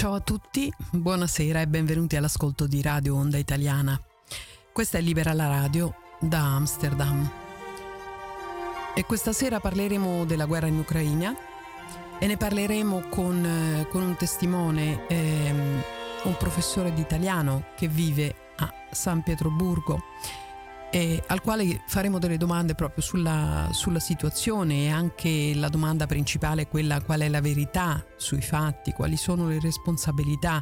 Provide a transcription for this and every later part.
Ciao a tutti, buonasera e benvenuti all'ascolto di Radio Onda Italiana. Questa è Libera la Radio da Amsterdam. E questa sera parleremo della guerra in Ucraina e ne parleremo con, eh, con un testimone, ehm, un professore di italiano che vive a San Pietroburgo eh, al quale faremo delle domande proprio sulla, sulla, situazione e anche la domanda principale è quella qual è la verità sui fatti, quali sono le responsabilità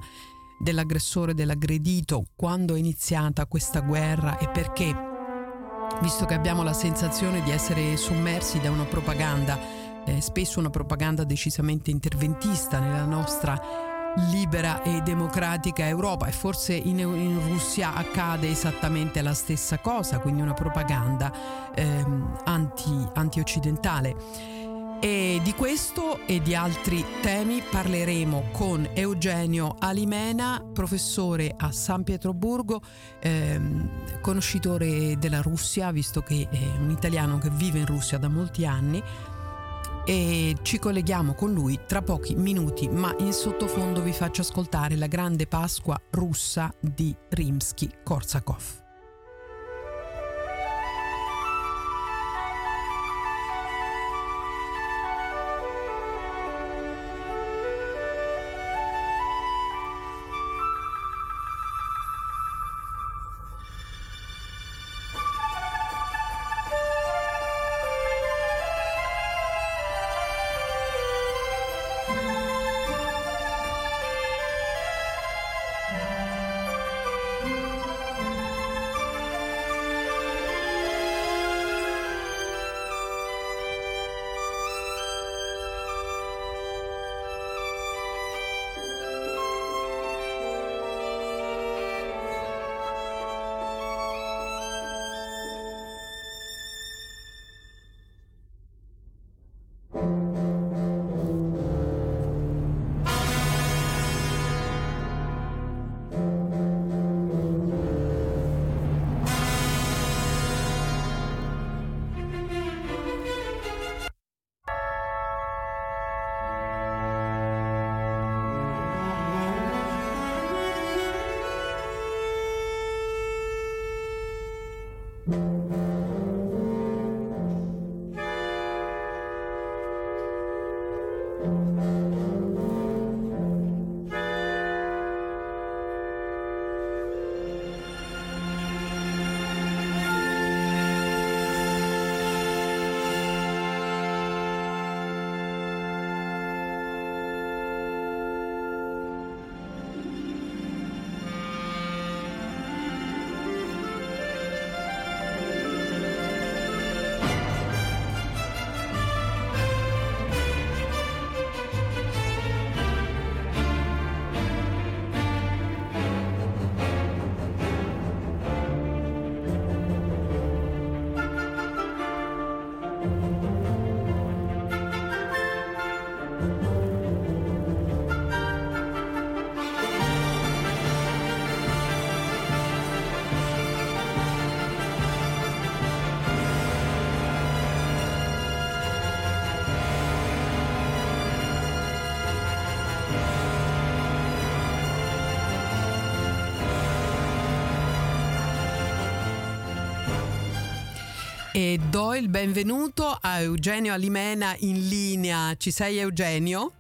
dell'aggressore, dell'aggredito, quando è iniziata questa guerra e perché, visto che abbiamo la sensazione di essere sommersi da una propaganda, eh, spesso una propaganda decisamente interventista nella nostra libera e democratica Europa e forse in, in Russia accade esattamente la stessa cosa, quindi una propaganda ehm, anti, anti-occidentale. E di questo e di altri temi parleremo con Eugenio Alimena, professore a San Pietroburgo, ehm, conoscitore della Russia, visto che è un italiano che vive in Russia da molti anni e ci colleghiamo con lui tra pochi minuti, ma in sottofondo vi faccio ascoltare la grande Pasqua russa di Rimsky-Korsakov. E do il benvenuto a Eugenio Alimena in linea. Ci sei Eugenio?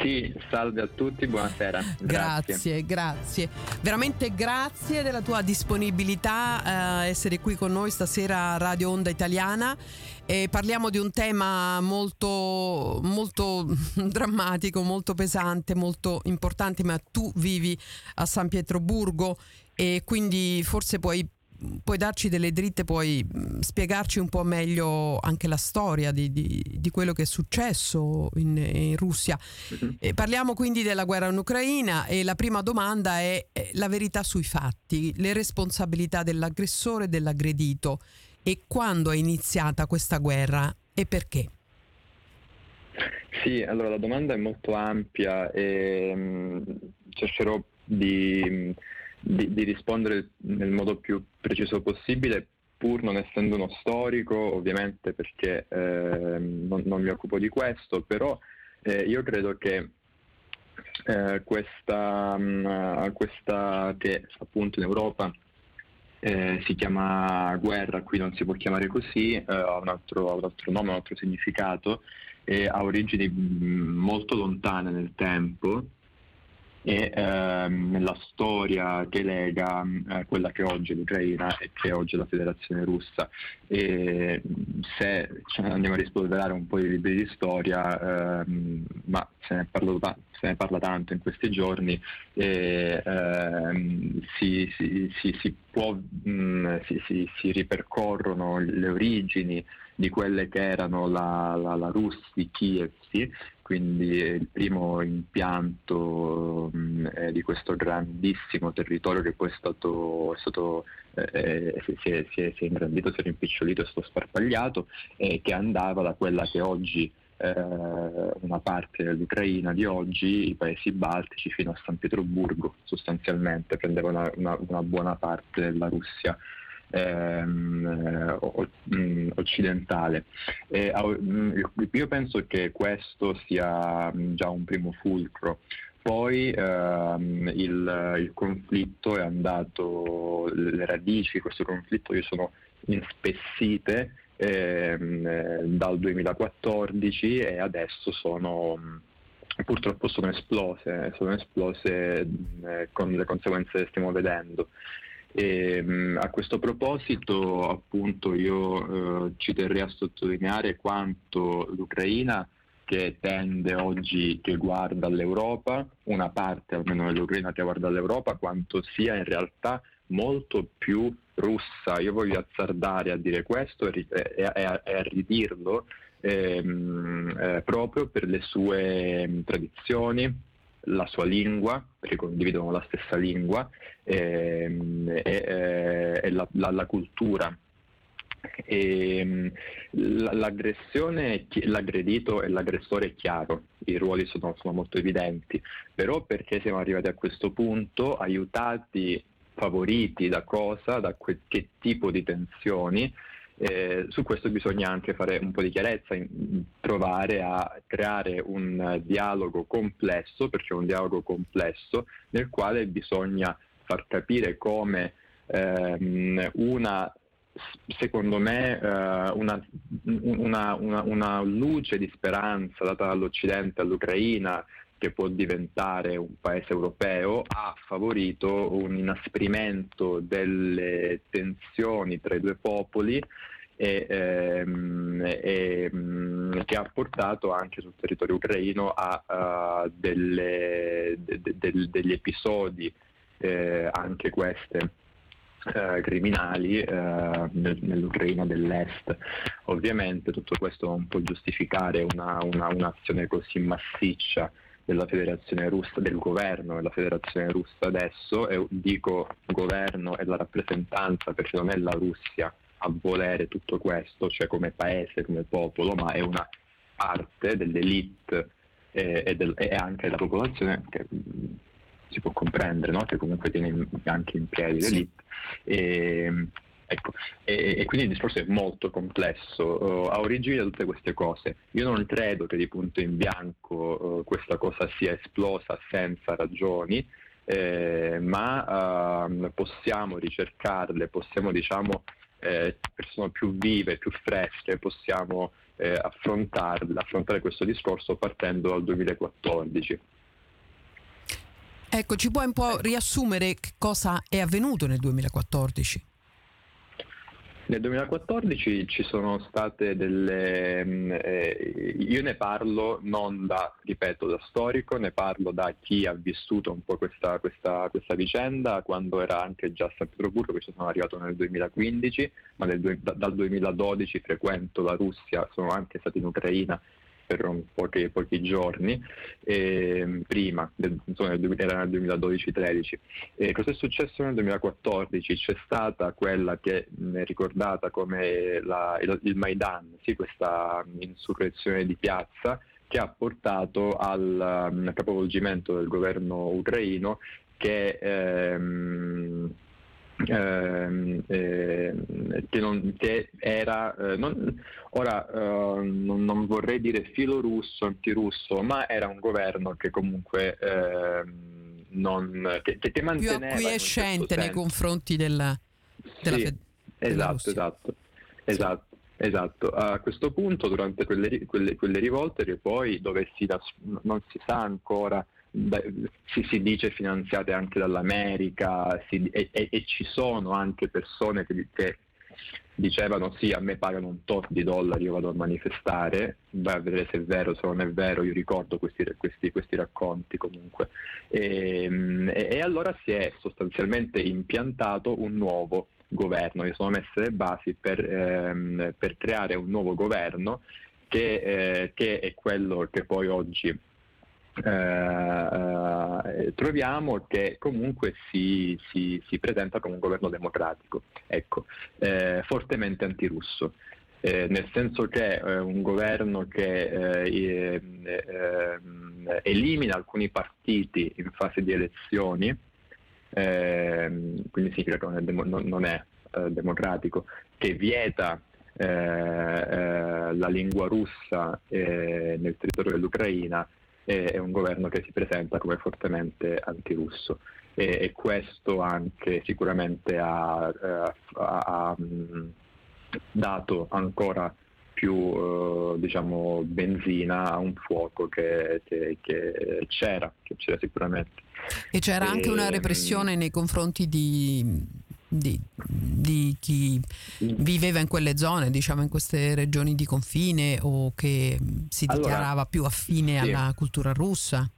Sì, salve a tutti, buonasera. Grazie, grazie. grazie. Veramente grazie della tua disponibilità a eh, essere qui con noi stasera a Radio Onda Italiana. E parliamo di un tema molto, molto drammatico, molto pesante, molto importante, ma tu vivi a San Pietroburgo e quindi forse puoi puoi darci delle dritte, puoi mm, spiegarci un po' meglio anche la storia di, di, di quello che è successo in, in Russia. Uh-huh. parliamo quindi della guerra in Ucraina e la prima domanda è la verità sui fatti, le responsabilità dell'aggressore e dell'aggredito e quando è iniziata questa guerra e perché? Sì, allora la domanda è molto ampia e mh, mm, cercherò di mm, di, di rispondere nel modo più preciso possibile pur non essendo uno storico, ovviamente perché eh, non, non, mi occupo di questo, però eh, io credo che eh, questa, mh, mm, questa, che appunto in Europa eh, si chiama guerra, qui non si può chiamare così, eh, ha un, altro, ha, un altro, nome, un altro significato ha origini mm, molto lontane nel tempo e ehm, nella storia che lega eh, quella che oggi è l'Ucraina e che oggi è la Federazione Russa. E se andiamo a rispolverare un po' i libri di storia, ehm, ma se ne, parlo, se ne, parla tanto in questi giorni, e, ehm, si, si, si, può, mh, si, ripercorrono le origini di quelle che erano la, la, la Rus di Kiev, sì, quindi il primo impianto mm, di questo grandissimo territorio che poi è stato, è stato eh, si, è, si, è, si, è, ingrandito, si è rimpicciolito e stato sparpagliato, e che andava da quella che oggi eh, una parte dell'Ucraina di oggi, i paesi baltici, fino a San Pietroburgo sostanzialmente, prendeva una, una, una buona parte della Russia ehm, mm, occidentale. E, mm, io penso che questo sia mm, già un primo fulcro. Poi ehm, il, il, conflitto è andato, le radici di questo conflitto sono inspessite ehm, dal 2014 e adesso sono purtroppo sono esplose, sono esplose eh, con le conseguenze che stiamo vedendo. E, ehm, a questo proposito appunto io eh, ci terrei a sottolineare quanto l'Ucraina che tende oggi, che guarda all'Europa, una parte almeno dell'Ucraina che guarda all'Europa, quanto sia in realtà molto più russa. Io voglio azzardare a dire questo e, a, e a ridirlo ehm, eh, proprio per le sue tradizioni, la sua lingua, perché condividono la stessa lingua, ehm, e, e, e la, la, la, cultura. E, ehm, l'aggressione, l'aggredito e l'aggressore è chiaro, i ruoli sono, sono molto evidenti, però perché siamo arrivati a questo punto, aiutati, favoriti da cosa, da que- che tipo di tensioni, eh, su questo bisogna anche fare un po' di chiarezza, in, provare a creare un dialogo complesso, perché è un dialogo complesso, nel quale bisogna far capire come ehm, una secondo me eh, una, una, una, una, luce di speranza data dall'Occidente all'Ucraina che può diventare un paese europeo ha favorito un inasprimento delle tensioni tra i due popoli e, ehm, e, mm, che ha portato anche sul territorio ucraino a, a delle, de, de, degli episodi, eh, anche queste eh, criminali eh, nel, nell'Ucraina dell'Est. Ovviamente tutto questo non può giustificare una, una, un'azione così massiccia della federazione russa, del governo della federazione russa adesso, e dico governo e la rappresentanza perché non è la Russia a volere tutto questo, cioè come paese, come popolo, ma è una parte dell'elite e, e, del, e anche della popolazione che mh, si può comprendere, no? che comunque tiene anche in piedi l'elite. E, Ecco, e, e, quindi il discorso è molto complesso, uh, ha origini da tutte queste cose. Io non credo che di punto in bianco uh, questa cosa sia esplosa senza ragioni, eh, ma uh, possiamo ricercarle, possiamo diciamo eh, sono più vive, più fresche, possiamo eh, affrontare questo discorso partendo dal 2014. Ecco, ci puoi un po' riassumere cosa è avvenuto nel 2014? Nel 2014 ci sono state delle... Mm, eh, io ne parlo non da, ripeto, da storico, ne parlo da chi ha vissuto un po' questa, questa, questa vicenda quando era anche già a San Pietroburgo, che ci sono arrivato nel 2015, ma nel, da, dal 2012 frequento la Russia, sono anche stato in Ucraina per pochi, pochi giorni, eh, prima, del, insomma, era nel 2012-13. E cosa è successo nel 2014? C'è stata quella che è ricordata come la, il, il, Maidan, sì, questa insurrezione di piazza che ha portato al um, capovolgimento del governo ucraino che ehm, Ehm, eh, che, non, che, era, eh, non, ora eh, non, non, vorrei dire filorusso, antirusso, ma era un governo che comunque ehm, non, che, che manteneva... Più acquiescente certo nei confronti della, della, sì, fed- esatto, esatto, esatto. Esatto, a questo punto durante quelle, quelle, quelle rivolte poi dove si, non si sa ancora si, si, dice finanziate anche dall'America si, e, e, e, ci sono anche persone che, che, dicevano sì a me pagano un tot di dollari io vado a manifestare vai a vedere se è vero se non è vero io ricordo questi, questi, questi racconti comunque e, e, allora si è sostanzialmente impiantato un nuovo governo. Si sono messe le basi per, ehm, per creare un nuovo governo che, eh, che è quello che poi oggi eh, eh, troviamo che comunque si, si, si, presenta come un governo democratico, ecco, eh, fortemente antirusso. Eh, nel senso che è un governo che eh, ehm, elimina alcuni partiti in fase di elezioni, ehm, quindi significa che non è, dem- non è democratico, che vieta eh, eh, la lingua russa eh, nel territorio dell'Ucraina è un governo che si presenta come fortemente antirusso e, e questo anche sicuramente ha, ha, ha dato ancora più eh, diciamo, benzina a un fuoco che, che, che, c'era, che c'era sicuramente. E c'era anche una repressione nei confronti di, di, di, chi viveva in quelle zone, diciamo in queste regioni di confine o che si dichiarava allora, più affine sì. alla cultura russa?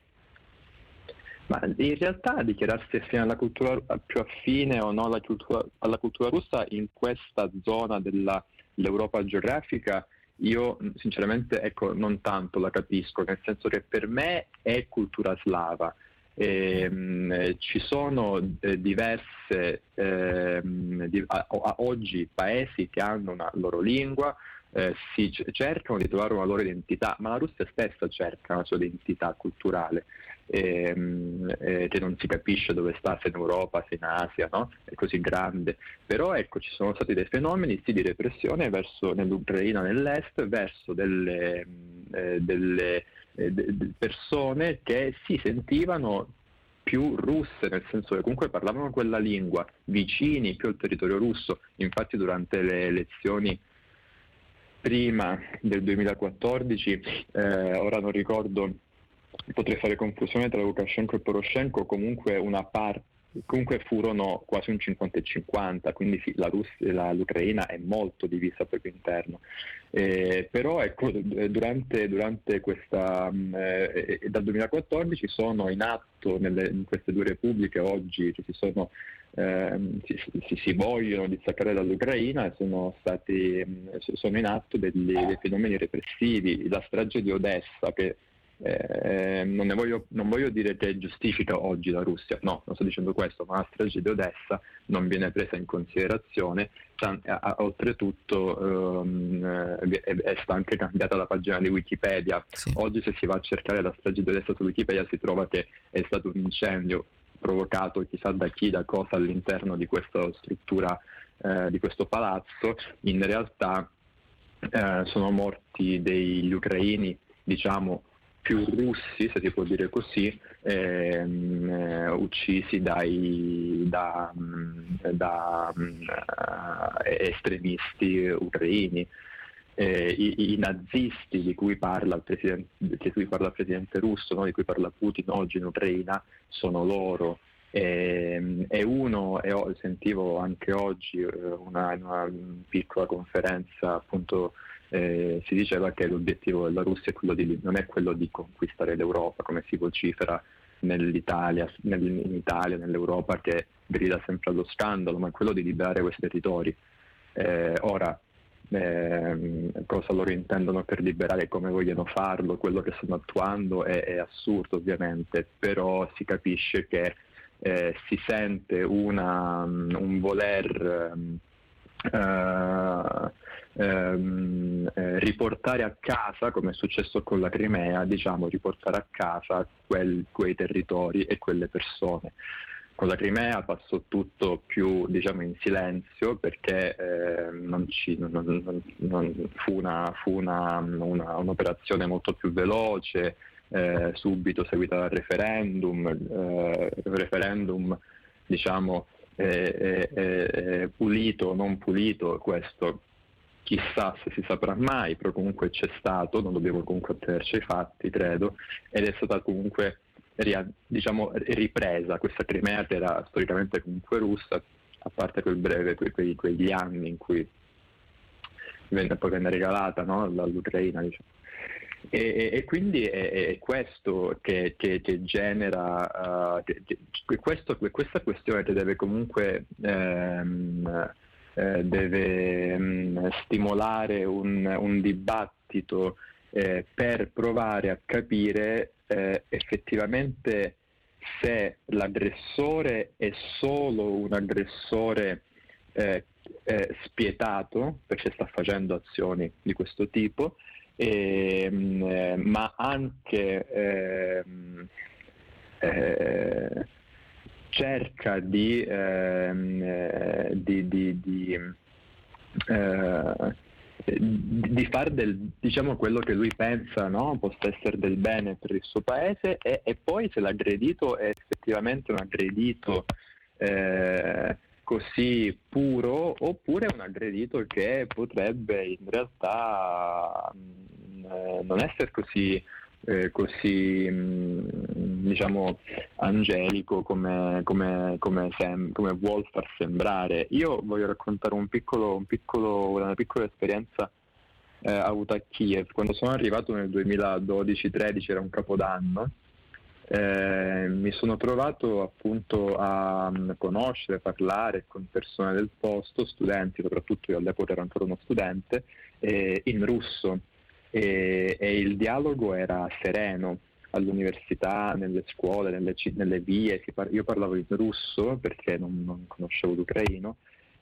Ma in realtà dichiararsi affine alla cultura, più affine o no alla cultura, alla cultura russa in questa zona della, dell'Europa geografica io sinceramente ecco, non tanto la capisco, nel senso che per me è cultura slava. Eh, ci sono eh, diverse eh, di, a, a, oggi paesi che hanno una loro lingua, eh, si cercano di trovare una loro identità, ma la Russia stessa cerca una sua identità culturale ehm, eh, che non si capisce dove sta, se in Europa, se in Asia, no? è così grande. Però ecco, ci sono stati dei fenomeni sì, di repressione verso, nell'Ucraina, nell'est, verso delle, eh, delle persone che si sentivano più russe, nel senso che comunque parlavano quella lingua, vicini più al territorio russo. Infatti durante le elezioni prima del 2014, eh, ora non ricordo potrei fare confusione tra Lukashenko e Poroshenko, comunque una parte comunque furono quasi un 50 e 50, quindi sì, la Russia, la, l'Ucraina è molto divisa proprio interno. Eh, però ecco, durante, durante questa, mm, eh, dal 2014 sono in atto nelle, in queste due repubbliche oggi che si sono eh, si, si, si, vogliono distaccare dall'Ucraina e sono, mm, sono in atto degli, dei fenomeni repressivi. La strage di Odessa che eh, non, voglio, non, voglio, dire che giustifica oggi la Russia, no, non sto dicendo questo, ma la strage di Odessa non viene presa in considerazione, oltretutto ehm, è, è, stata anche cambiata la pagina di Wikipedia, sì. oggi se si va a cercare la strage di Odessa su Wikipedia si trova che è stato un incendio provocato chissà da chi, da cosa all'interno di questa struttura, eh, di questo palazzo, in realtà eh, sono morti degli ucraini, diciamo più russi, se si può dire così, ehm, eh, uccisi dai, da, da uh, estremisti ucraini. Eh, i, i, nazisti di cui parla il presidente, cui parla il presidente russo, no? di cui parla Putin oggi in Ucraina, sono loro. E, e uno, e ho, sentivo anche oggi eh, una, una piccola conferenza appunto eh, si diceva che l'obiettivo della Russia di, non è quello di conquistare l'Europa, come si vocifera nell'Italia, nel, in Italia, nell'Europa che grida sempre allo scandalo, ma è quello di liberare questi territori. Eh, ora, eh, cosa loro intendono per liberare come vogliono farlo, quello che stanno attuando è, è assurdo ovviamente, però si capisce che eh, si sente una, un voler uh, ehm, eh, riportare a casa, come è successo con la Crimea, diciamo, riportare a casa quel, quei territori e quelle persone. Con la Crimea passò tutto più diciamo, in silenzio perché eh, non ci, non, non, fu, una, fu una, una, un'operazione molto più veloce, eh, subito seguita dal referendum, eh, referendum diciamo, pulito o non pulito, questo chissà se si saprà mai, però comunque c'è stato, non dobbiamo comunque attenerci ai fatti, credo, ed è stata comunque diciamo, ripresa questa Crimea che era storicamente comunque russa, a parte quel breve, que, que, quegli anni in cui venne, poi venne regalata no, dall'Ucraina. Diciamo. E, e, quindi è, è questo che, che, che genera, uh, che, questo, questa questione che deve comunque um, eh, deve um, stimolare un, un dibattito eh, per provare a capire eh, effettivamente se l'aggressore è solo un aggressore eh, eh, spietato perché sta facendo azioni di questo tipo, e, mh, ma anche ehm, eh, cerca di, ehm, eh, di, di, di, eh, di fare del, diciamo, quello che lui pensa no? possa essere del bene per il suo paese e, e poi se l'aggredito è effettivamente un aggredito eh, così puro oppure un aggredito che potrebbe in realtà mh, eh, non essere così eh, così mh, diciamo angelico come, come, come, sem- come, vuol far sembrare. Io voglio raccontare un piccolo, un piccolo, una piccola esperienza eh, avuta a Kiev. Quando sono arrivato nel 2012-13 era un capodanno. Eh, mi sono trovato appunto a um, conoscere, parlare con persone del posto, studenti, soprattutto io all'epoca ero ancora uno studente, eh, in russo e, e il dialogo era sereno all'università, nelle scuole, nelle, nelle vie, par- io parlavo in russo perché non, non conoscevo l'ucraino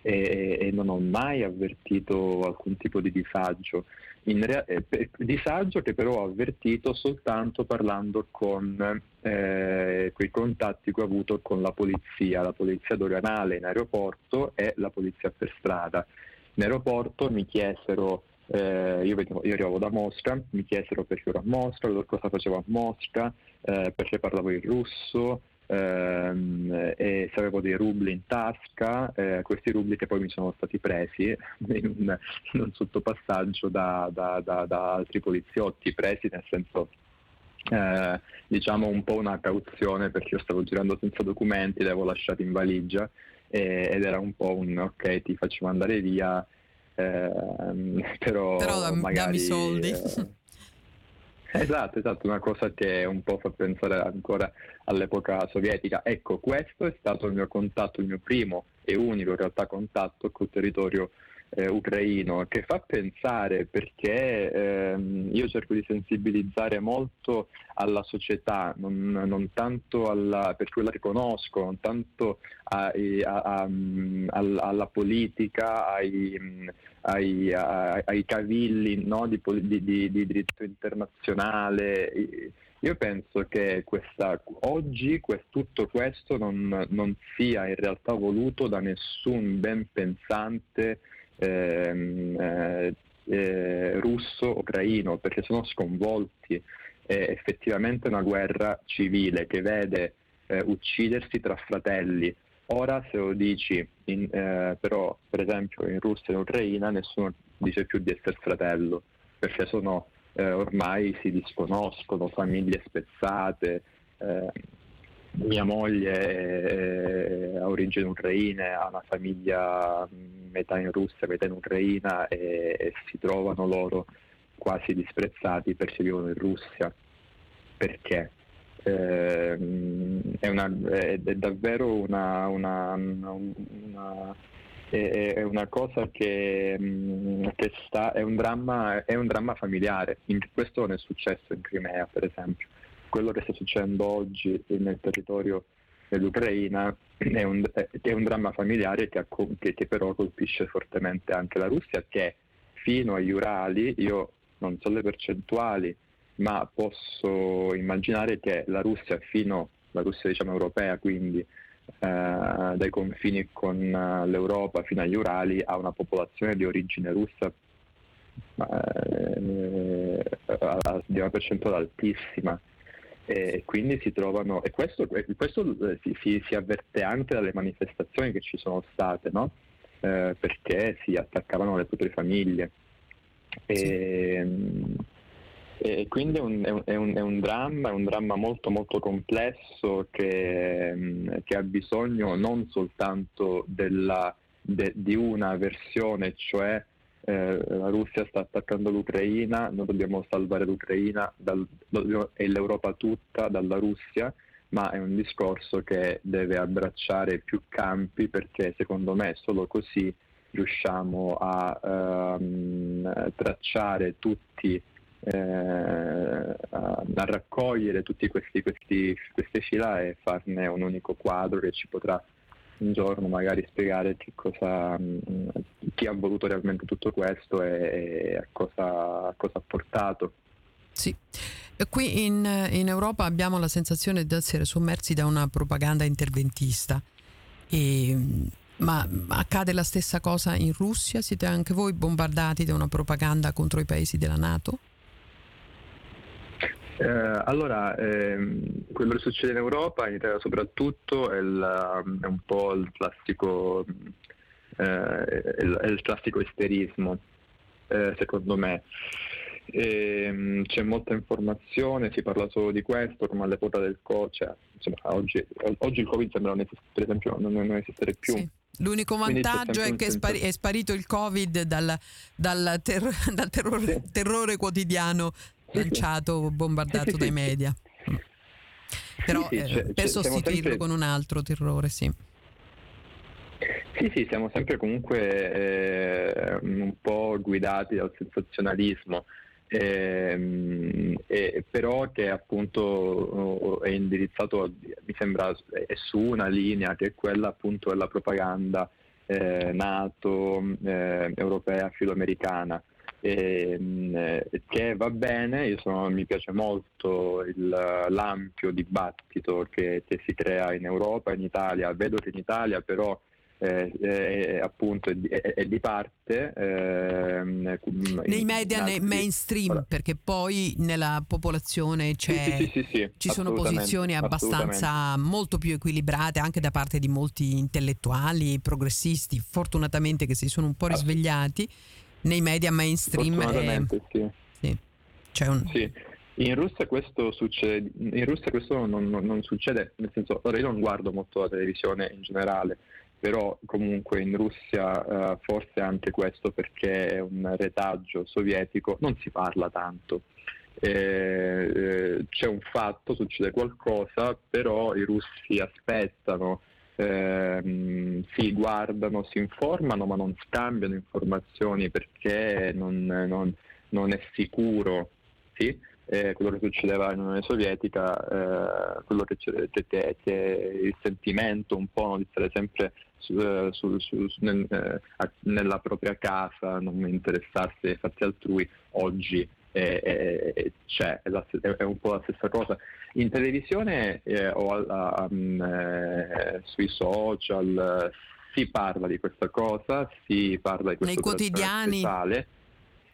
e, e, non ho mai avvertito alcun tipo di disagio, rea- eh, disagio che però ho avvertito soltanto parlando con eh, quei contatti che ho avuto con la polizia, la polizia doganale in aeroporto e la polizia per strada. In aeroporto mi chiesero eh, io, vedevo, io, arrivavo da Mosca, mi chiesero perché ero a Mosca, cosa facevo a Mosca, eh, perché parlavo il russo ehm, e se avevo dei rubli in tasca, eh, questi rubli che poi mi sono stati presi in un, in un sottopassaggio da, da, da, da, altri poliziotti, presi nel senso eh, diciamo un po' una cauzione perché io stavo girando senza documenti, li avevo lasciati in valigia ed era un po' un ok ti facciamo andare via eh, però, però dam, magari, dammi soldi. Eh, esatto, esatto, una cosa che un po' fa pensare ancora all'epoca sovietica. Ecco, questo è stato il mio contatto, il mio primo e unico in realtà contatto col territorio eh, ucraino che fa pensare perché ehm, io cerco di sensibilizzare molto alla società, non, non tanto alla, per quella che conosco, non tanto a, a, a, alla politica, ai, ai, ai cavilli no, di, di, di, di diritto internazionale. Io penso che questa, oggi quest, tutto questo non, non, sia in realtà voluto da nessun ben pensante ehm, eh, eh, russo-ucraino perché sono sconvolti è effettivamente una guerra civile che vede eh, uccidersi tra fratelli. Ora se lo dici, in, eh, però per esempio in Russia e in Ucraina nessuno dice più di essere fratello, perché sono, eh, ormai si disconoscono, famiglie spezzate. Eh, mia moglie ha origini ucraine, ha una famiglia metà in Russia, metà in Ucraina e, e si trovano loro quasi disprezzati perché vivono in Russia. Perché? Eh, è, una, è, è, davvero una, una, una è, è, una cosa che, che sta, è, un dramma, è un dramma familiare. Questo non è successo in Crimea, per esempio. Quello che sta succedendo oggi nel territorio dell'Ucraina è un, è un dramma familiare che, che, che però colpisce fortemente anche la Russia, che fino agli Urali, io non so le percentuali, ma posso immaginare che la Russia fino, la Russia diciamo europea quindi, eh, dai confini con uh, l'Europa fino agli Urali ha una popolazione di origine russa eh, di una percentuale altissima e quindi si trovano e questo, questo eh, si, si, si, avverte anche dalle manifestazioni che ci sono state no? eh, perché si attaccavano le proprie famiglie e, e quindi è un, è, un, è un, dramma, è un dramma molto molto complesso che, che ha bisogno non soltanto della, de, di una versione, cioè eh, la Russia sta attaccando l'Ucraina, noi dobbiamo salvare l'Ucraina dal, e l'Europa tutta dalla Russia, ma è un discorso che deve abbracciare più campi perché secondo me solo così riusciamo a ehm, tracciare tutti, eh, a, a, raccogliere tutte queste fila e farne un unico quadro che ci potrà un giorno magari spiegare cosa, chi ha voluto realmente tutto questo e, e a, cosa, a, cosa, ha portato. Sì. Qui in, in, Europa abbiamo la sensazione di essere sommersi da una propaganda interventista. E ma accade la stessa cosa in Russia? Siete anche voi bombardati da una propaganda contro i paesi della Nato? Eh, allora, ehm, quello che succede in Europa, in Italia soprattutto, è, il, è un po' il classico, eh, è il, è il classico isterismo, eh, secondo me. E, ehm, c'è molta informazione, si parla solo di questo, come all'epoca del Covid, cioè, oggi, oggi, il Covid sembra non esistere, per esempio non, non esistere più. Sì. L'unico vantaggio è che spari- è sparito il Covid dal, dal, ter- dal terrore, sì. terrore, quotidiano lanciato, bombardato sì, dai media. Però eh, per sostituirlo sempre... con un altro terrore, sì. Sì, sì, siamo sempre comunque eh, un po' guidati dal sensazionalismo. Eh, eh, però che appunto è indirizzato, mi sembra, è su una linea che è quella appunto della propaganda eh, NATO, eh, europea, filoamericana. Eh, che va bene, sono, mi piace molto il, l'ampio dibattito che, che si crea in Europa, in Italia, vedo che in Italia però eh, eh, appunto è, è, di parte eh, nei media nei mainstream allora. perché poi nella popolazione sì, sì, sì, ci sono posizioni abbastanza molto più equilibrate anche da parte di molti intellettuali progressisti fortunatamente che si sono un po' risvegliati nei media mainstream sì. C'è un... sì. In Russia questo succede, in Russia questo non, non, non succede, nel senso, ora io non guardo molto la televisione in generale, però comunque in Russia eh, forse anche questo perché è un retaggio sovietico, non si parla tanto. Eh, c'è un fatto, succede qualcosa, però i russi aspettano, ehm, si guardano, si informano, ma non scambiano informazioni perché non, non, non è sicuro. Sì? eh, quello che succedeva in Unione Sovietica, eh, quello che c'è, c'è, c'è, il sentimento un po' di stare sempre su, eh, su, su, nel, eh, nella propria casa, non interessarsi ai fatti altrui, oggi è, è, c'è, è, la, è, un po' la stessa cosa. In televisione eh, o alla, um, eh, sui social si parla di questa cosa, si parla di questo nei quotidiani,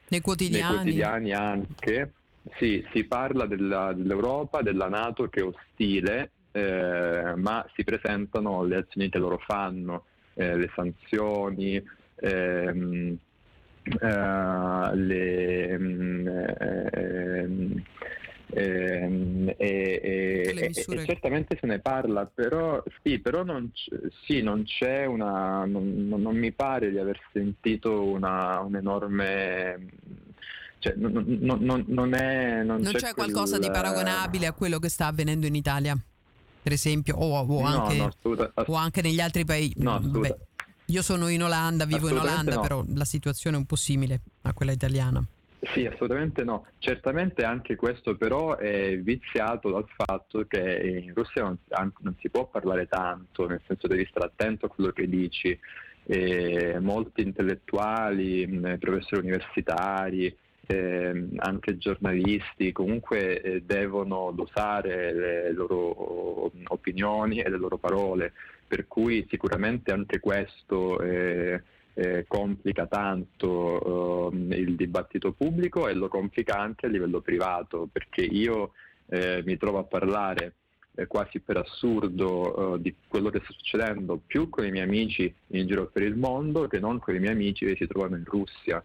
nei quotidiani. nei quotidiani anche sì, si parla della, dell'Europa, della Nato che è ostile, eh, ma si presentano le azioni che loro fanno, eh, le sanzioni, ehm, eh, le, mm, ehm, ehm, e, e, e, e, certamente se ne parla, però sì, però non, c- sì, non c'è una, non, non, mi pare di aver sentito una, un enorme cioè, non, non, non, è, non, c'è, c'è qualcosa di paragonabile a quello che sta avvenendo in Italia, per esempio, o, o, anche, no, assoluta, ass- o anche, negli altri paesi. No, Beh, io sono in Olanda, vivo in Olanda, no. però la situazione è un po' simile a quella italiana. Sì, assolutamente no. Certamente anche questo però è viziato dal fatto che in Russia non, non si può parlare tanto, nel senso devi stare attento a quello che dici. E molti intellettuali, professori universitari, eh, anche giornalisti comunque eh, devono dosare le loro opinioni e le loro parole, per cui sicuramente anche questo eh, eh complica tanto ehm, il dibattito pubblico e lo complica anche a livello privato, perché io eh, mi trovo a parlare eh, quasi per assurdo di quello che sta succedendo più con i miei amici in giro per il mondo che non con i miei amici che si trovano in Russia.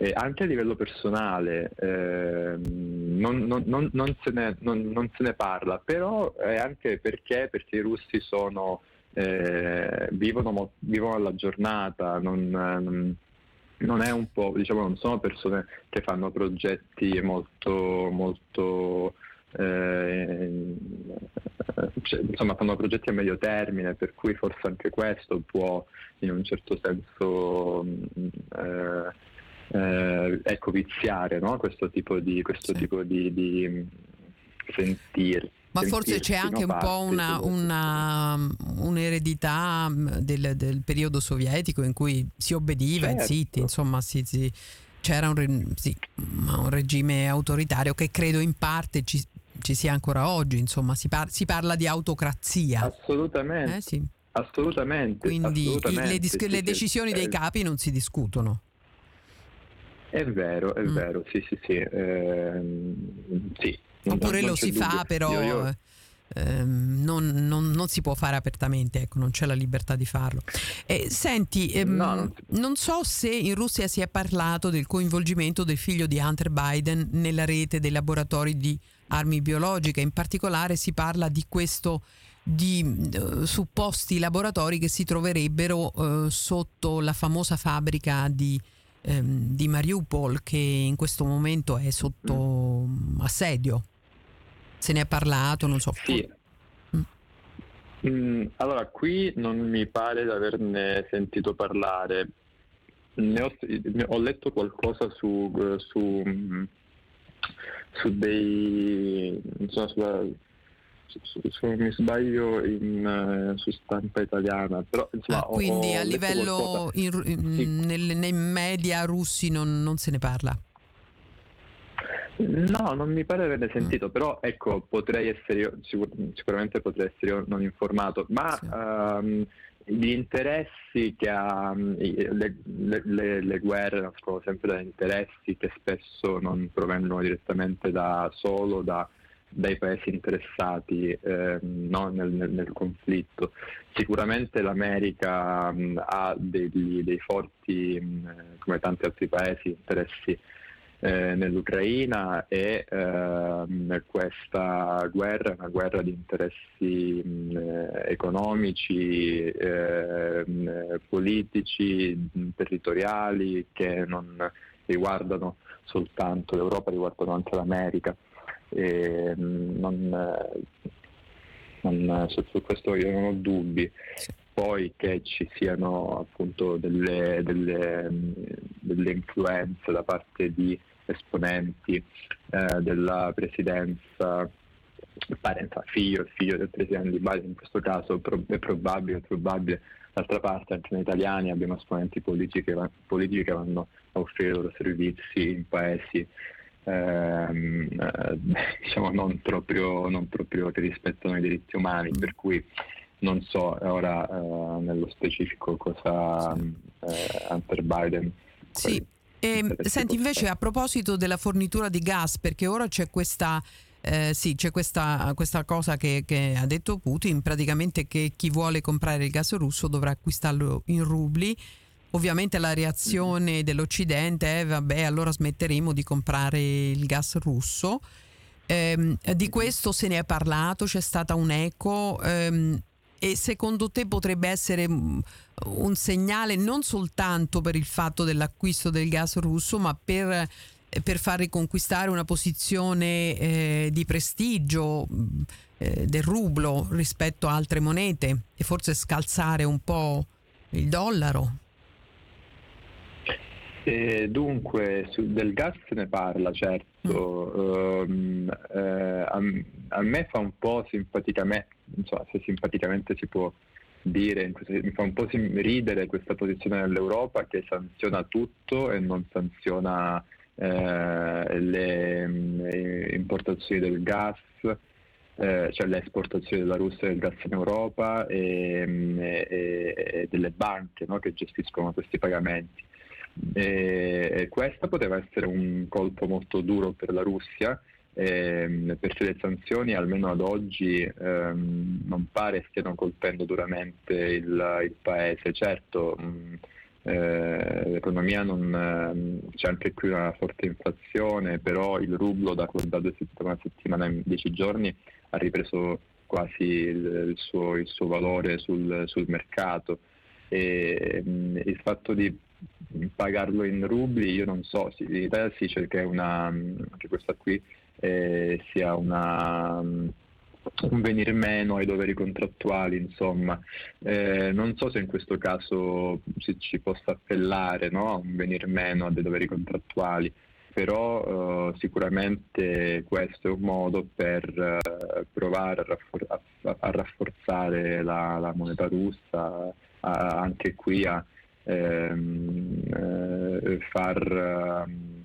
Eh, anche a livello personale eh, non, non, non, non, se ne, non, se ne, parla, però è anche perché, perché i russi sono, eh, vivono, vivono alla giornata, non, è un po', diciamo, non sono persone che fanno progetti molto, molto eh, cioè, insomma fanno progetti a medio termine, per cui forse anche questo può in un certo senso eh, eh, ecco, viziare no? questo tipo di, questo sì. tipo di, di sentir. Ma forse c'è anche un po' una, una, un'eredità mm, del, del, periodo sovietico in cui si obbediva certo. zitti, insomma si, si, c'era un, sì, un, regime autoritario che credo in parte ci, ci sia ancora oggi, insomma si, par- si parla di autocrazia. Assolutamente. Eh, sì. Assolutamente. Quindi assolutamente, le, dis- sì, le decisioni dei capi non si discutono. È vero, è mm. vero, sì, sì, sì. Ehm, sì Oppure lo si fa, però io, io... Ehm, non, non, non, si può fare apertamente, ecco, non c'è la libertà di farlo. Eh, senti, ehm, no, non, non, so se in Russia si è parlato del coinvolgimento del figlio di Hunter Biden nella rete dei laboratori di armi biologiche, in particolare si parla di questo di uh, supposti laboratori che si troverebbero uh, sotto la famosa fabbrica di ehm, di Mariupol che in questo momento è sotto mm. assedio. Se ne è parlato, non so. Sì. Mm. Mm, allora, qui non mi pare di averne sentito parlare. Ne ho, ho letto qualcosa su, su, su dei, insomma, sulla, se non mi sbaglio in, uh, su stampa italiana. Però, insomma, ah, quindi ho, a livello in, in, sì. nel, nei media russi non, non, se ne parla? No, non mi pare di averne sentito, mm. però ecco, potrei essere io, sicur- sicuramente potrei essere io non informato, ma sì. um, gli interessi che ha, le, le, le, le, guerre nascono sempre da interessi che spesso non provengono direttamente da solo da dai paesi interessati eh, no, nel, nel, nel, conflitto. Sicuramente l'America mh, ha degli, dei forti, mh, come tanti altri paesi, interessi eh, nell'Ucraina e eh, questa guerra è una guerra di interessi mh, economici, eh, politici, territoriali che non riguardano soltanto l'Europa, riguardano anche l'America e non, non, su, su, questo io non ho dubbi. Poi che ci siano appunto delle, delle, delle influenze da parte di esponenti eh, della presidenza parenza, figlio, figlio del presidente di Biden in questo caso è probabile, è probabile. D'altra parte anche noi italiani abbiamo esponenti politici che, politici che vanno a offrire i loro servizi in paesi ehm, eh, diciamo non proprio, non proprio, che rispettano i diritti umani, per cui non so ora eh, nello specifico cosa eh, Hunter Biden sì. E, ehm, senti, invece a proposito della fornitura di gas, perché ora c'è questa... Eh, sì, c'è questa, questa cosa che, che, ha detto Putin, praticamente che chi vuole comprare il gas russo dovrà acquistarlo in rubli. Ovviamente la reazione dell'Occidente è, vabbè, allora smetteremo di comprare il gas russo. Eh, di questo se ne è parlato, c'è stata un'eco ehm, e secondo te potrebbe essere mm, un segnale non soltanto per il fatto dell'acquisto del gas russo, ma per, eh, per far riconquistare una posizione eh, di prestigio mm, eh, del rublo rispetto a altre monete e forse scalzare un po' il dollaro? Eh, dunque, su, del gas se ne parla, certo. Mm. Uh, eh, a, a, me fa un po' simpaticamente, non so se simpaticamente si può dire, mi fa un po' ridere questa posizione dell'Europa che sanziona tutto e non sanziona eh, le, le, importazioni del gas, eh, cioè le esportazioni della Russia del gas in Europa e, e, e delle banche no, che gestiscono questi pagamenti. E questo poteva essere un colpo molto duro per la Russia ehm, perché le sanzioni almeno ad oggi ehm, non pare stiano colpendo duramente il, il paese. Certo, mh, eh, l'economia non, eh, c'è anche qui una forte inflazione, però il rublo da, da, due, da una settimana in dieci giorni ha ripreso quasi il, il, suo, il suo, valore sul, sul mercato. E, mh, il fatto di pagarlo in rubli io non so, in Italia si dice che, una, che questa qui eh, sia una, um, un venir meno ai doveri contrattuali, insomma. Eh, non so se in questo caso si ci possa appellare no? a un venir meno a dei doveri contrattuali, però eh, sicuramente questo è un modo per eh, provare a, raffor- a, a rafforzare la, la, moneta russa, a, anche qui a ehm, eh, far... Um,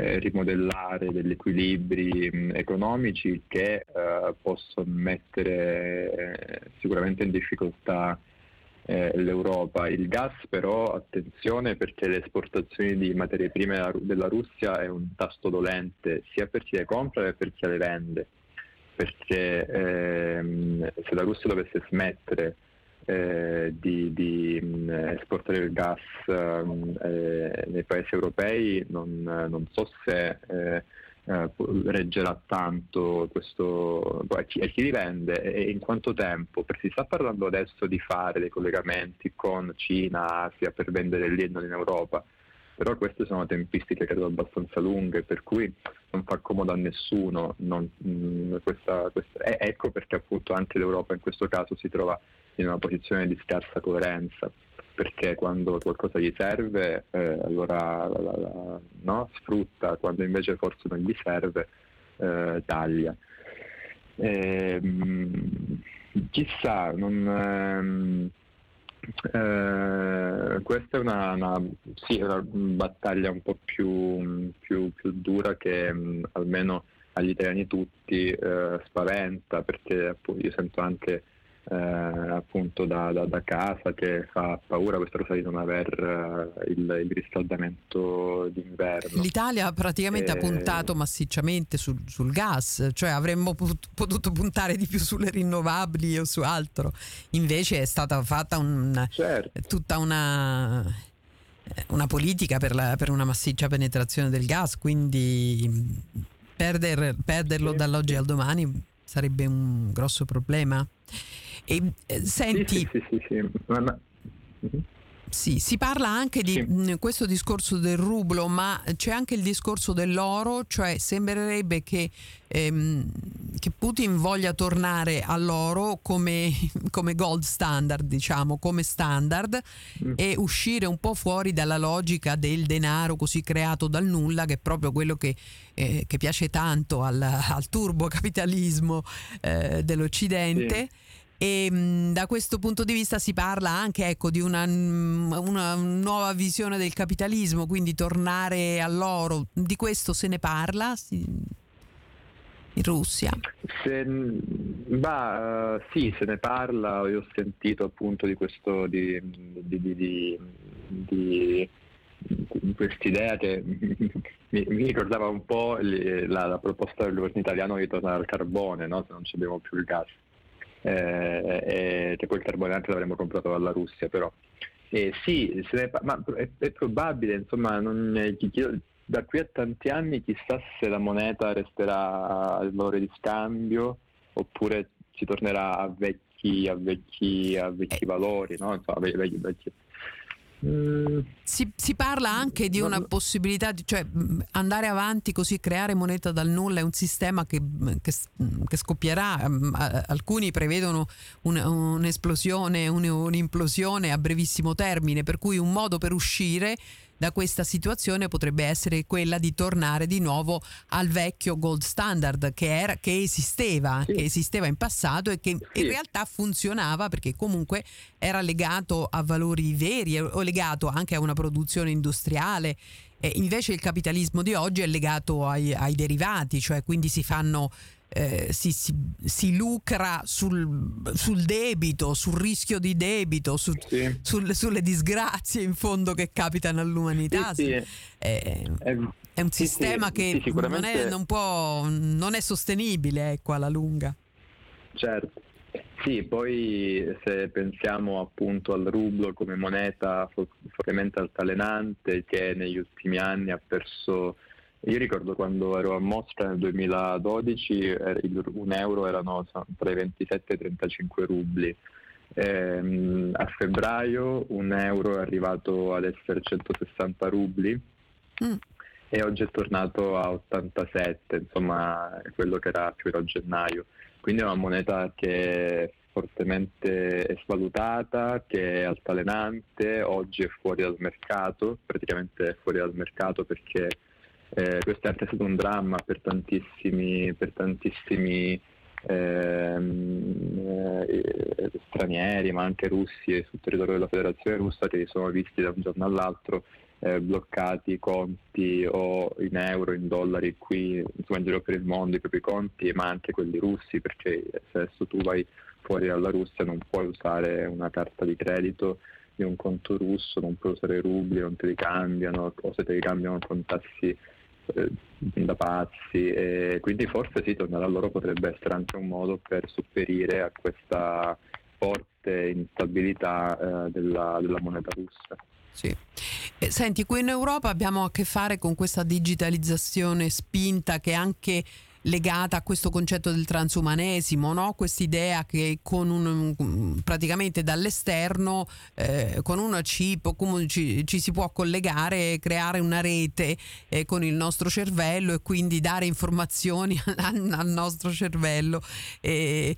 eh, rimodellare degli equilibri mh, economici che eh, possono mettere eh, sicuramente in difficoltà eh, l'Europa. Il gas però, attenzione perché le esportazioni di materie prime della Russia è un tasto dolente sia per chi le compra che per chi le vende, perché ehm, se la Russia dovesse smettere eh, di, di mh, esportare il gas eh, nei paesi europei. Non, non so se eh, eh reggerà tanto questo a chi, chi li vende e in quanto tempo? Perché si sta parlando adesso di fare dei collegamenti con Cina, Asia per vendere lì e non in Europa però queste sono tempistiche credo abbastanza lunghe, per cui non fa comodo a nessuno. Non, mh, mm, questa, questa, eh, ecco perché appunto anche l'Europa in questo caso si trova in una posizione di scarsa coerenza, perché quando qualcosa gli serve eh, allora la, la, la, no? sfrutta, quando invece forse non gli serve eh, taglia. E, mh, chissà, non... Ehm, eh, questa è una, una, sì, una, battaglia un po' più, più, più dura che mh, mm, almeno agli italiani tutti eh, spaventa perché appunto, io sento anche eh, appunto da, da, da, casa che fa paura questa cosa di non aver uh, il, il, riscaldamento d'inverno. L'Italia praticamente e... ha eh, puntato massicciamente sul, sul gas, cioè avremmo potuto puntare di più sulle rinnovabili o su altro, invece è stata fatta un, certo. tutta una una politica per, la, per, una massiccia penetrazione del gas, quindi perder, perderlo sì, dall'oggi al domani sarebbe un grosso problema. E, eh, senti... Sì, sì, sì, sì, ma, ma... Mm-hmm. Sì, si parla anche di sì. Mm, questo discorso del rublo, ma c'è anche il discorso dell'oro, cioè sembrerebbe che, ehm, che Putin voglia tornare all'oro come, come, gold standard, diciamo, come standard mm. e uscire un po' fuori dalla logica del denaro così creato dal nulla, che è proprio quello che, eh, che piace tanto al, al turbocapitalismo eh, dell'Occidente. Sì e mh, da questo punto di vista si parla anche ecco, di una, una, nuova visione del capitalismo, quindi tornare all'oro, di questo se ne parla in Russia? Se, bah, uh, sì, se ne parla, io ho sentito appunto di questo, di, di, di quest'idea che mi, mi, ricordava un po' la, la, proposta del governo italiano di tornare al carbone, no? se non abbiamo più il gas, eh, e che poi il carbone anche l'avremmo comprato dalla Russia però. Eh, sì, ne, ma è, è, probabile, insomma, non, da qui a tanti anni chissà se la moneta resterà al valore di scambio oppure si tornerà a vecchi, a vecchi, a vecchi valori, no? Insomma, vecchi, vecchi, si, si, parla anche di una possibilità, di, cioè andare avanti così, creare moneta dal nulla è un sistema che, che, che scoppierà. Alcuni prevedono un, un'esplosione, un, un'implosione a brevissimo termine, per cui un modo per uscire da questa situazione potrebbe essere quella di tornare di nuovo al vecchio gold standard che, era, che esisteva, sì. che esisteva in passato e che sì. in realtà funzionava perché comunque era legato a valori veri o legato anche a una produzione industriale. E invece il capitalismo di oggi è legato ai, ai derivati, cioè quindi si fanno eh, si, si, si, lucra sul, sul, debito, sul rischio di debito, su, sì. sul, sulle disgrazie in fondo che capitano all'umanità. Sì, sì. È, è, è, un sistema che non è, non, può, non, è, sostenibile ecco, alla lunga. Certo. Sì, poi se pensiamo appunto al rublo come moneta fortemente altalenante che negli ultimi anni ha perso io ricordo quando ero a Mosca nel 2012 un euro erano tra i 27 e i 35 rubli. Ehm, a febbraio un euro è arrivato ad essere 160 rubli mm. e oggi è tornato a 87, insomma quello che era più era a gennaio. Quindi è una moneta che è fortemente svalutata, che è altalenante, oggi è fuori dal mercato, praticamente è fuori dal mercato perché eh, questo è anche stato un dramma per tantissimi, per tantissimi ehm, eh, stranieri, ma anche russi sul territorio della Federazione russa che si sono visti da un giorno all'altro eh, bloccati conti o in euro, in dollari qui insomma, in giro per il mondo i propri conti, ma anche quelli russi, perché se adesso tu vai fuori dalla Russia non puoi usare una carta di credito di un conto russo, non puoi usare rubli, non te li cambiano, o se te li cambiano con tassi da pazzi e quindi forse sì, tornare a loro potrebbe essere anche un modo per sopperire a questa forte instabilità eh, della, della moneta russa. Sì. Eh, senti, qui in Europa abbiamo a che fare con questa digitalizzazione spinta che anche legata a questo concetto del transumanesimo, no? quest'idea che con un, praticamente dall'esterno eh, con una chip ci, ci, si può collegare e creare una rete eh, con il nostro cervello e quindi dare informazioni al, al nostro cervello, eh,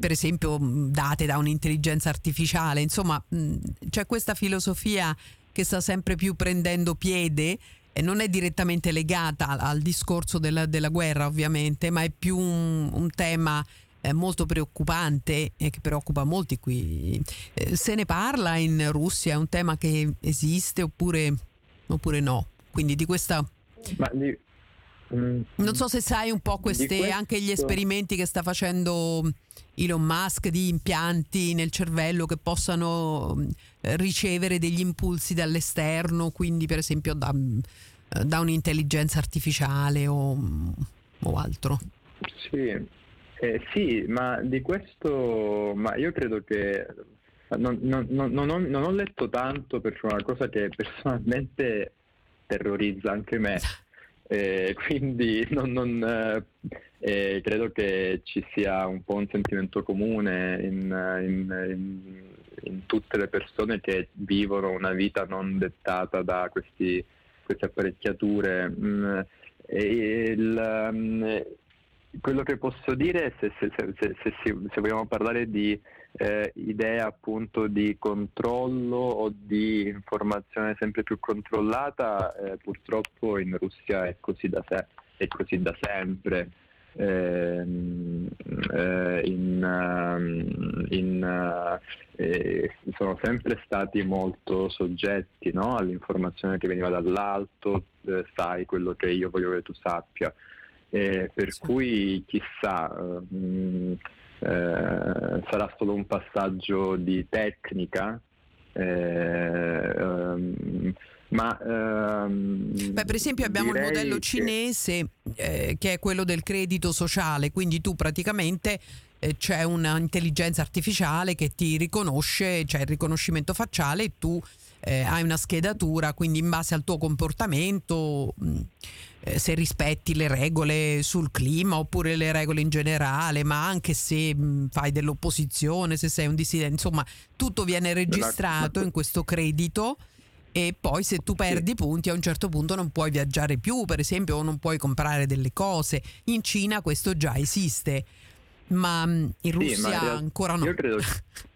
per esempio date da un'intelligenza artificiale. Insomma, mh, c'è questa filosofia che sta sempre più prendendo piede e non è direttamente legata al, discorso della, della, guerra ovviamente, ma è più un, un tema eh, molto preoccupante e che preoccupa molti qui. Eh, se ne parla in Russia, è un tema che esiste oppure, oppure no? Quindi di questa... Ma di, non so se sai un po' queste, anche gli esperimenti che sta facendo Elon Musk di impianti nel cervello che possano eh, ricevere degli impulsi dall'esterno, quindi per esempio da, da un'intelligenza artificiale o, o altro. Sì. Eh, sì, ma di questo ma io credo che non, non, non, ho, non ho letto tanto perché è una cosa che personalmente terrorizza anche me. Eh, quindi non, non, eh, eh, credo che ci sia un po' un sentimento comune in, in, in, in, tutte le persone che vivono una vita non dettata da questi queste apparecchiature. Mm, il, mm, quello che posso dire, se, se, se, se vogliamo parlare di eh, idea appunto di controllo o di informazione sempre più controllata, eh, purtroppo in Russia è così da, se- è così da sempre. Ehm, eh, in, ehm, in, eh, sono sempre stati molto soggetti no? all'informazione che veniva dall'alto, eh, sai quello che io voglio che tu sappia. per sì. cui chissà, mh, mm, eh, sarà solo un passaggio di tecnica. Um, Ma, ehm, Beh, per esempio abbiamo il modello cinese che... Eh, che è quello del credito sociale, quindi tu praticamente eh, c'è un'intelligenza artificiale che ti riconosce, c'è il riconoscimento facciale e tu eh, hai una schedatura, quindi in base al tuo comportamento, mh, mm, eh, se rispetti le regole sul clima oppure le regole in generale, ma anche se mh, mm, fai dell'opposizione, se sei un dissidente, insomma, tutto viene registrato in questo credito e poi se tu perdi punti a un certo punto non puoi viaggiare più, per esempio, o non puoi comprare delle cose. In Cina questo già esiste, ma mm, in Russia sì, in ancora no. Io credo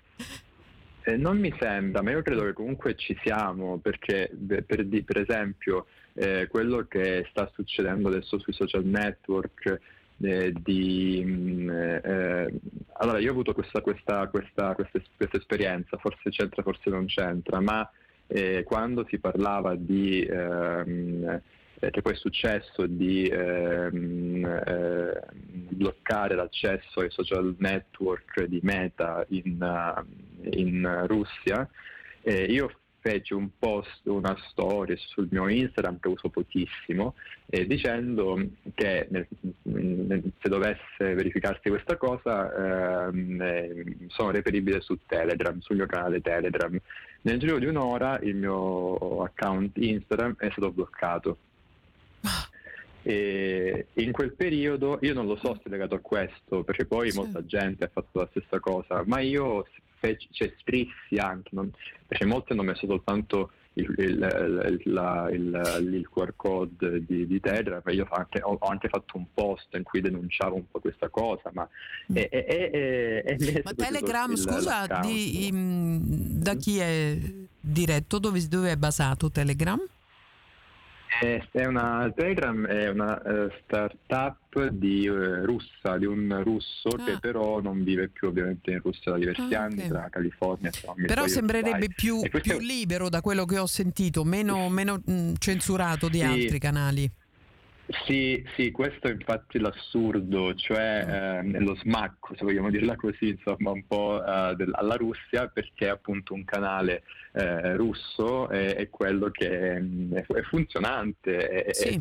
Eh, non mi sembra, ma io credo che comunque ci siamo, perché per, per esempio eh, quello che sta succedendo adesso sui social network, eh, di, mm, eh, allora io ho avuto questa, questa, questa, questa, esperienza, forse c'entra, forse non c'entra, ma eh, quando si parlava di ehm, che poi è successo di ehm, eh, bloccare l'accesso ai social network di Meta in, uh, in Russia, eh, io feci un post, una storia sul mio Instagram che uso pochissimo, eh, dicendo che nel, nel, se dovesse verificarsi questa cosa ehm, eh, sono reperibile su Telegram, sul mio canale Telegram. Nel giro di un'ora il mio account Instagram è stato bloccato e in quel periodo io non lo so se è legato a questo, perché poi sì. molta gente ha fatto la stessa cosa, ma io feci, cioè, scrissi anche, non, perché molti hanno messo soltanto il, il, il, la, il, QR code di, di Telegram, io anche, ho, ho, anche fatto un post in cui denunciavo un po' questa cosa, ma, mm. è, è, è, ma Telegram, scusa, di, da chi è diretto, dove, dove è basato Telegram? È una, Telegram è una uh, startup di, uh, russa, di un russo ah. che però non vive più ovviamente in Russia da diversi ah, anni, okay. tra California e Però sembrerebbe più, più, libero da quello che ho sentito, meno, meno mh, censurato di sì. altri canali. Sì, sì, questo è infatti l'assurdo, cioè eh, lo smacco, se vogliamo dirla così, insomma, un po' eh, del, alla Russia, perché appunto un canale eh, russo è, è, quello che mm, è, è funzionante è, sì.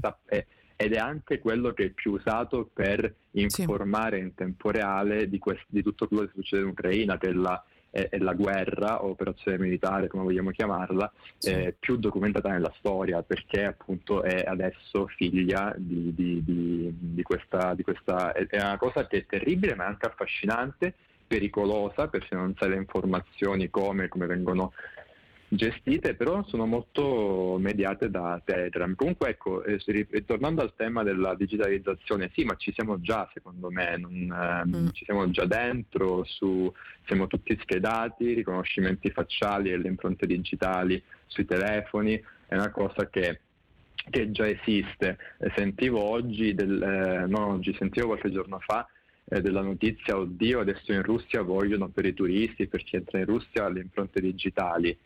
ed è anche quello che è più usato per informare sì. in tempo reale di, quest- di, tutto quello che succede in Ucraina, che è la è, è la guerra o operazione militare, come vogliamo chiamarla, sì. eh, più documentata nella storia, perché appunto è adesso figlia di, di, di, di questa, questa... È una cosa che è terribile ma anche affascinante, pericolosa, perché non sai le informazioni come, come vengono gestite, però sono molto mediate da Telegram. Comunque ecco, eh, tornando al tema della digitalizzazione, sì, ma ci siamo già secondo me, non, eh, mm. ci siamo già dentro, su, siamo tutti schedati, riconoscimenti facciali e le impronte digitali sui telefoni, è una cosa che che già esiste. Eh, sentivo oggi, del, eh, non oggi, sentivo qualche giorno fa eh, della notizia, oddio, adesso in Russia vogliono per i turisti, per chi entra in Russia, le impronte digitali.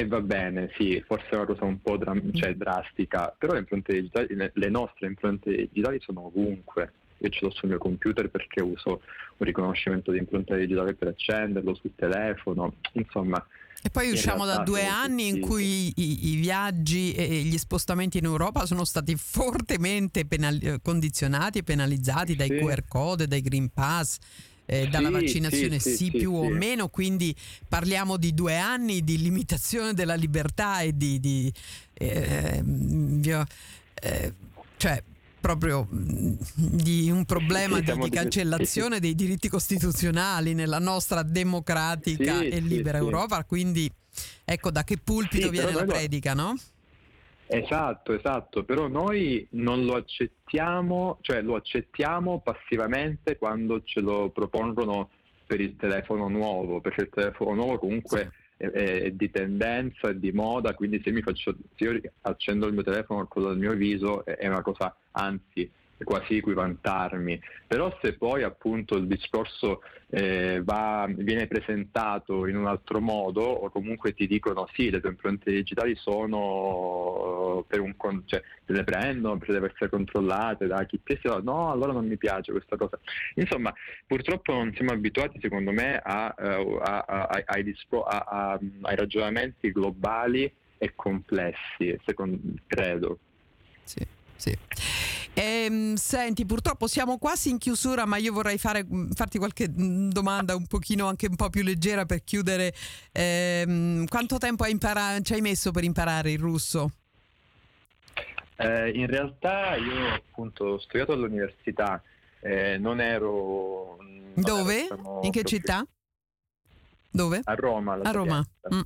E va bene, sì, forse è una cosa un po' dra- cioè, drastica, però le impronte digitali, le nostre impronte digitali sono ovunque. Io ce l'ho sul mio computer perché uso un riconoscimento di impronta digitale per accenderlo sul telefono, insomma. E poi usciamo da due anni in cui i, i, viaggi e gli spostamenti in Europa sono stati fortemente penali- condizionati e penalizzati dai sì. QR code, dai Green Pass eh, dalla vaccinazione sì, sì, sì più o meno, quindi parliamo di due anni di limitazione della libertà e di... di eh, eh, cioè proprio mm, di un problema di, di, cancellazione dei diritti costituzionali nella nostra democratica e libera Europa, quindi ecco da che pulpito viene la predica, no? Esatto, esatto, però noi non lo accettiamo, cioè lo accettiamo passivamente quando ce lo propongono per il telefono nuovo, perché il telefono nuovo comunque è, è di tendenza, è di moda, quindi se, mi faccio, se io accendo il mio telefono con il mio viso è una cosa, anzi quasi equivantarmi, però se poi appunto il discorso eh, va, viene presentato in un altro modo o comunque ti dicono sì, le tue impronte digitali sono per un cioè se le prendono, per deve essere controllate da chi sia, no, allora non mi piace questa cosa. Insomma, purtroppo non siamo abituati secondo me a, a, a, ai, dispro- ai ragionamenti globali e complessi, secondo, credo. Sì, sì. Ehm, senti, purtroppo siamo quasi in chiusura, ma io vorrei fare, mm, farti qualche mm, domanda un pochino anche un po' più leggera per chiudere. Ehm, quanto tempo hai impara- ci hai messo per imparare il russo? Eh, in realtà io appunto ho studiato all'università, eh, non ero... Non Dove? Ero, diciamo, in che città? Dove? A Roma. A Roma. Mm.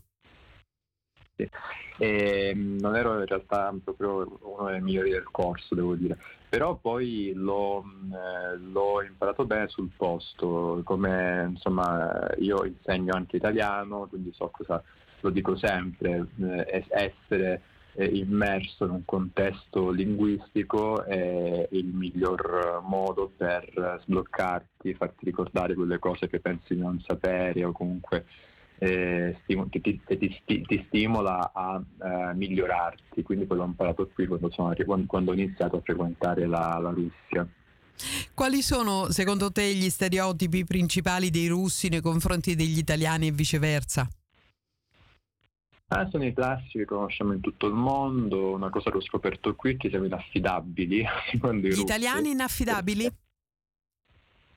Sì. E, non ero in realtà proprio uno dei migliori del corso, devo dire, però poi l'ho, eh, l'ho imparato bene sul posto, come insomma io insegno anche italiano, quindi so cosa, lo dico sempre, eh, essere eh, immerso in un contesto linguistico è il miglior modo per sbloccarti, farti ricordare quelle cose che pensi di non sapere o comunque eh, ti, ti, ti, stimola a eh, migliorarti. Quindi quello ho imparato qui quando, sono, quando ho iniziato a frequentare la, la Russia. Quali sono secondo te gli stereotipi principali dei russi nei confronti degli italiani e viceversa? Ah, sono i classici che conosciamo in tutto il mondo, una cosa che ho scoperto qui che siamo inaffidabili. Gli italiani inaffidabili?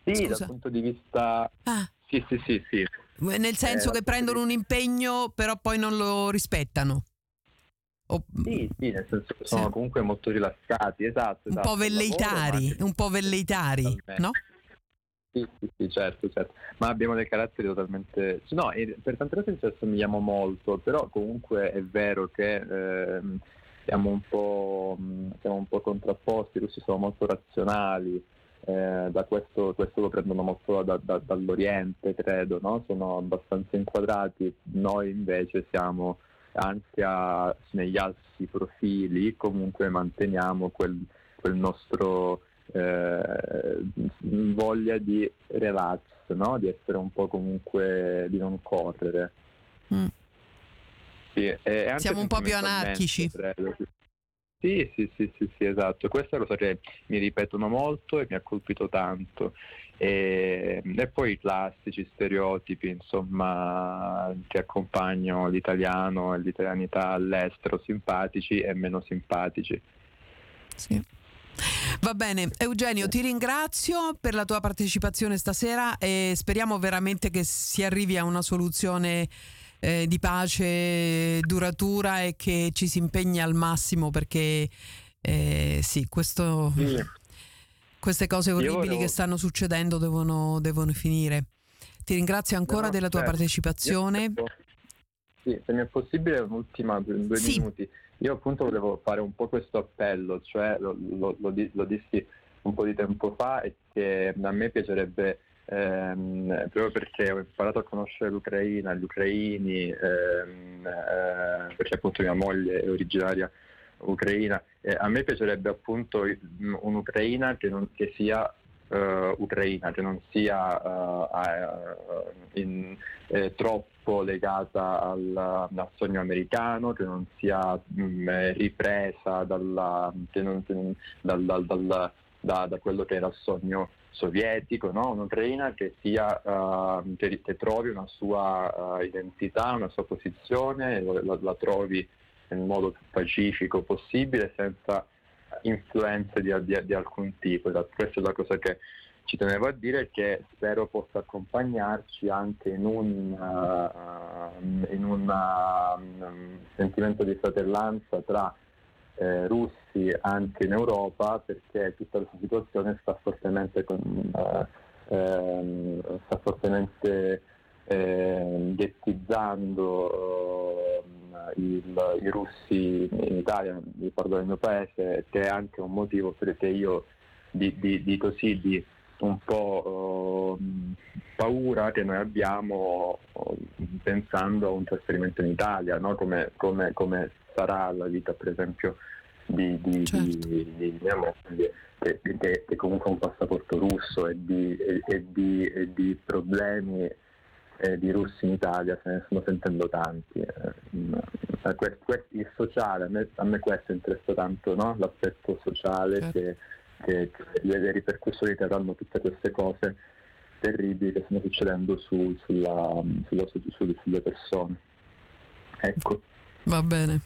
Sì, Scusa. dal punto di vista... Ah. Sì, sì, sì, sì. Nel senso eh, che prendono un impegno però poi non lo rispettano? O... Sì, sì, nel senso che sono sì. comunque molto rilassati, esatto. Un esatto. po' velleitari, lavoro, un po' velleitari, no? Sì, sì, sì, certo, certo. Ma abbiamo dei caratteri totalmente... No, per tante cose ci assomigliamo molto, però comunque è vero che eh, siamo, un po', siamo un po' contrapposti, i russi sono molto razionali, eh, da questo, questo, lo prendono molto da, da, dall'Oriente, credo, no? sono abbastanza inquadrati, noi invece siamo anche a, negli alti profili, comunque manteniamo quel, quel nostro eh, voglia di relax, no? di essere un po' comunque, di non correre. Mm. Sì, Siamo un po' più anarchici. Sì, sì, sì, sì, sì, esatto. Questa è una cosa che mi ripetono molto e mi ha colpito tanto. E, e, poi i classici stereotipi, insomma, che accompagnano l'italiano e l'italianità all'estero, simpatici e meno simpatici. Sì. Va bene, Eugenio, ti ringrazio per la tua partecipazione stasera e speriamo veramente che si arrivi a una soluzione eh, di pace duratura e che ci si impegni al massimo perché eh, sì, questo, sì. queste cose orribili volevo... che stanno succedendo devono, devono, finire. Ti ringrazio ancora no, della tua certo. partecipazione. Sì, se mi è possibile un'ultima, due sì. minuti. Io appunto volevo fare un po' questo appello, cioè lo, lo, lo, lo dissi un po' di tempo fa e che a me piacerebbe ehm, proprio perché ho imparato a conoscere l'Ucraina, gli ucraini, ehm, eh, perché appunto mia moglie è originaria ucraina. Eh, a me piacerebbe appunto un'Ucraina che, non, che sia uh, ucraina, che non sia uh, in, eh, troppo legata al, al, sogno americano, che non sia mh, mm, ripresa dalla, non, dal, dal, dal, da, da, quello che era il sogno sovietico, no? un'Ucraina che, sia, uh, che, che, trovi una sua uh, identità, una sua posizione, la, la, trovi nel modo più pacifico possibile senza influenze di, di, di alcun tipo. Questa è la cosa che ci tenevo a dire che spero possa accompagnarci anche in un, uh, in un um, sentimento di fratellanza tra eh, russi anche in Europa perché tutta questa situazione sta fortemente, con, uh, ehm, sta fortemente eh, ghettizzando il, i russi in Italia, mi parlo del mio paese, che è anche un motivo perché io di, di, di così di un po' uh, paura che noi abbiamo uh, pensando a un trasferimento in Italia, no? come, come, come, sarà la vita per esempio di, di, certo. di mia moglie che, che, che, comunque ha un passaporto russo e di, e, e di problemi eh, di russi in Italia se ne stanno sentendo tanti. Eh, il sociale, a me, a me, questo interessa tanto, no? l'aspetto sociale certo. che, che, che, le ripercussioni che avranno tutte queste cose terribili che stanno succedendo su, sulla, sulla, su, su, sulle persone. Ecco. Va bene.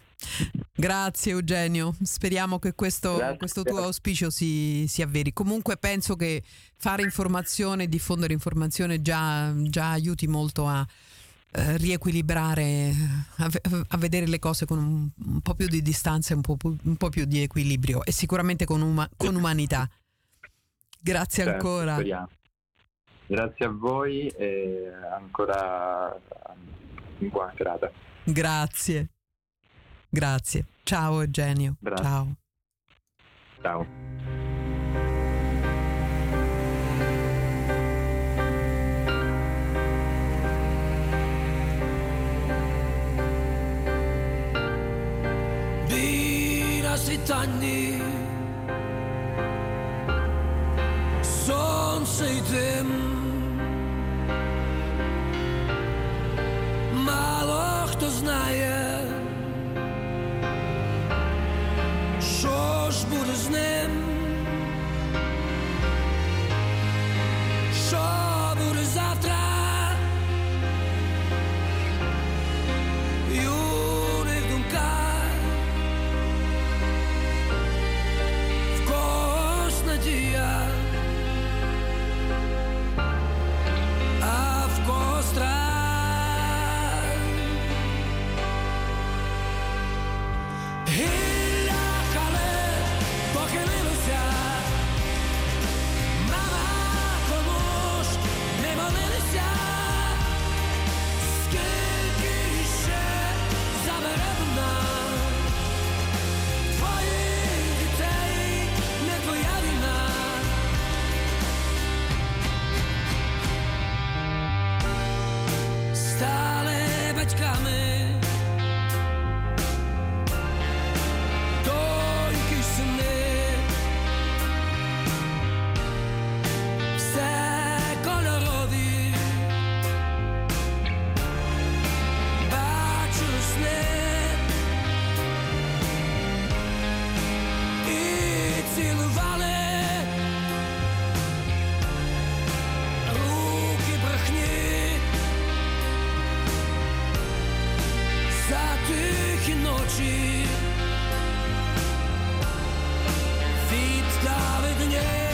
Grazie Eugenio, speriamo che questo, questo tuo auspicio si, si, avveri. Comunque penso che fare informazione, diffondere informazione già, già aiuti molto a eh, riequilibrare, a, a, vedere le cose con un, un, po' più di distanza e un po', un po più di equilibrio e sicuramente con, uma, con umanità. Grazie certo, ancora. Speriamo. Grazie a voi e ancora buona serata. Grazie. Grazie. Ciao Eugenio. Bravo. Ciao. Ciao. Tanni Sonseydim Malo kto znaje тихі ночі, відстави днів.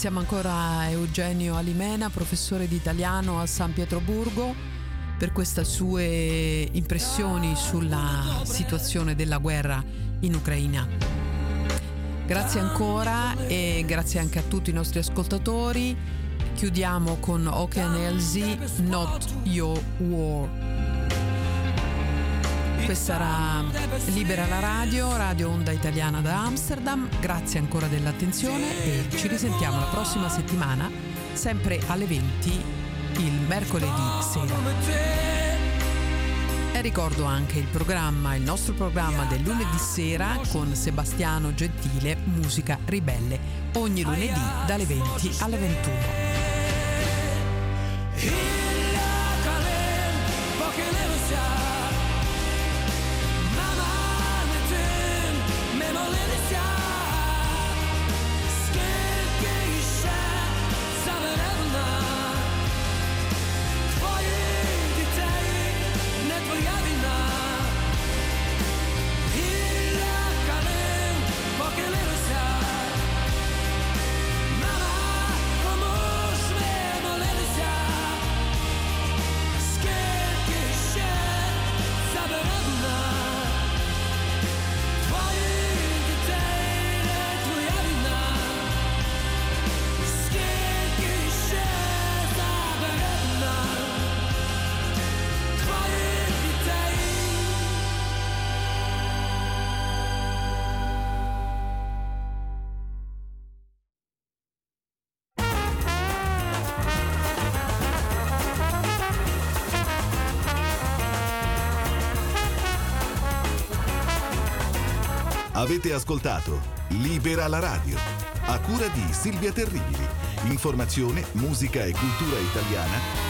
Ringraziamo ancora Eugenio Alimena, professore di italiano a San Pietroburgo, per queste sue impressioni sulla situazione della guerra in Ucraina. Grazie ancora e grazie anche a tutti i nostri ascoltatori. Chiudiamo con Ocean Elsie, Not Your War. Questa era Libera la radio, Radio Onda Italiana da Amsterdam. Grazie ancora dell'attenzione e ci risentiamo la prossima settimana, sempre alle 20 il mercoledì sera. E ricordo anche il programma, il nostro programma del lunedì sera con Sebastiano Gentile, Musica Ribelle, ogni lunedì dalle 20 alle 21. Avete ascoltato Libera la radio, a cura di Silvia Terribili. Informazione, musica e cultura italiana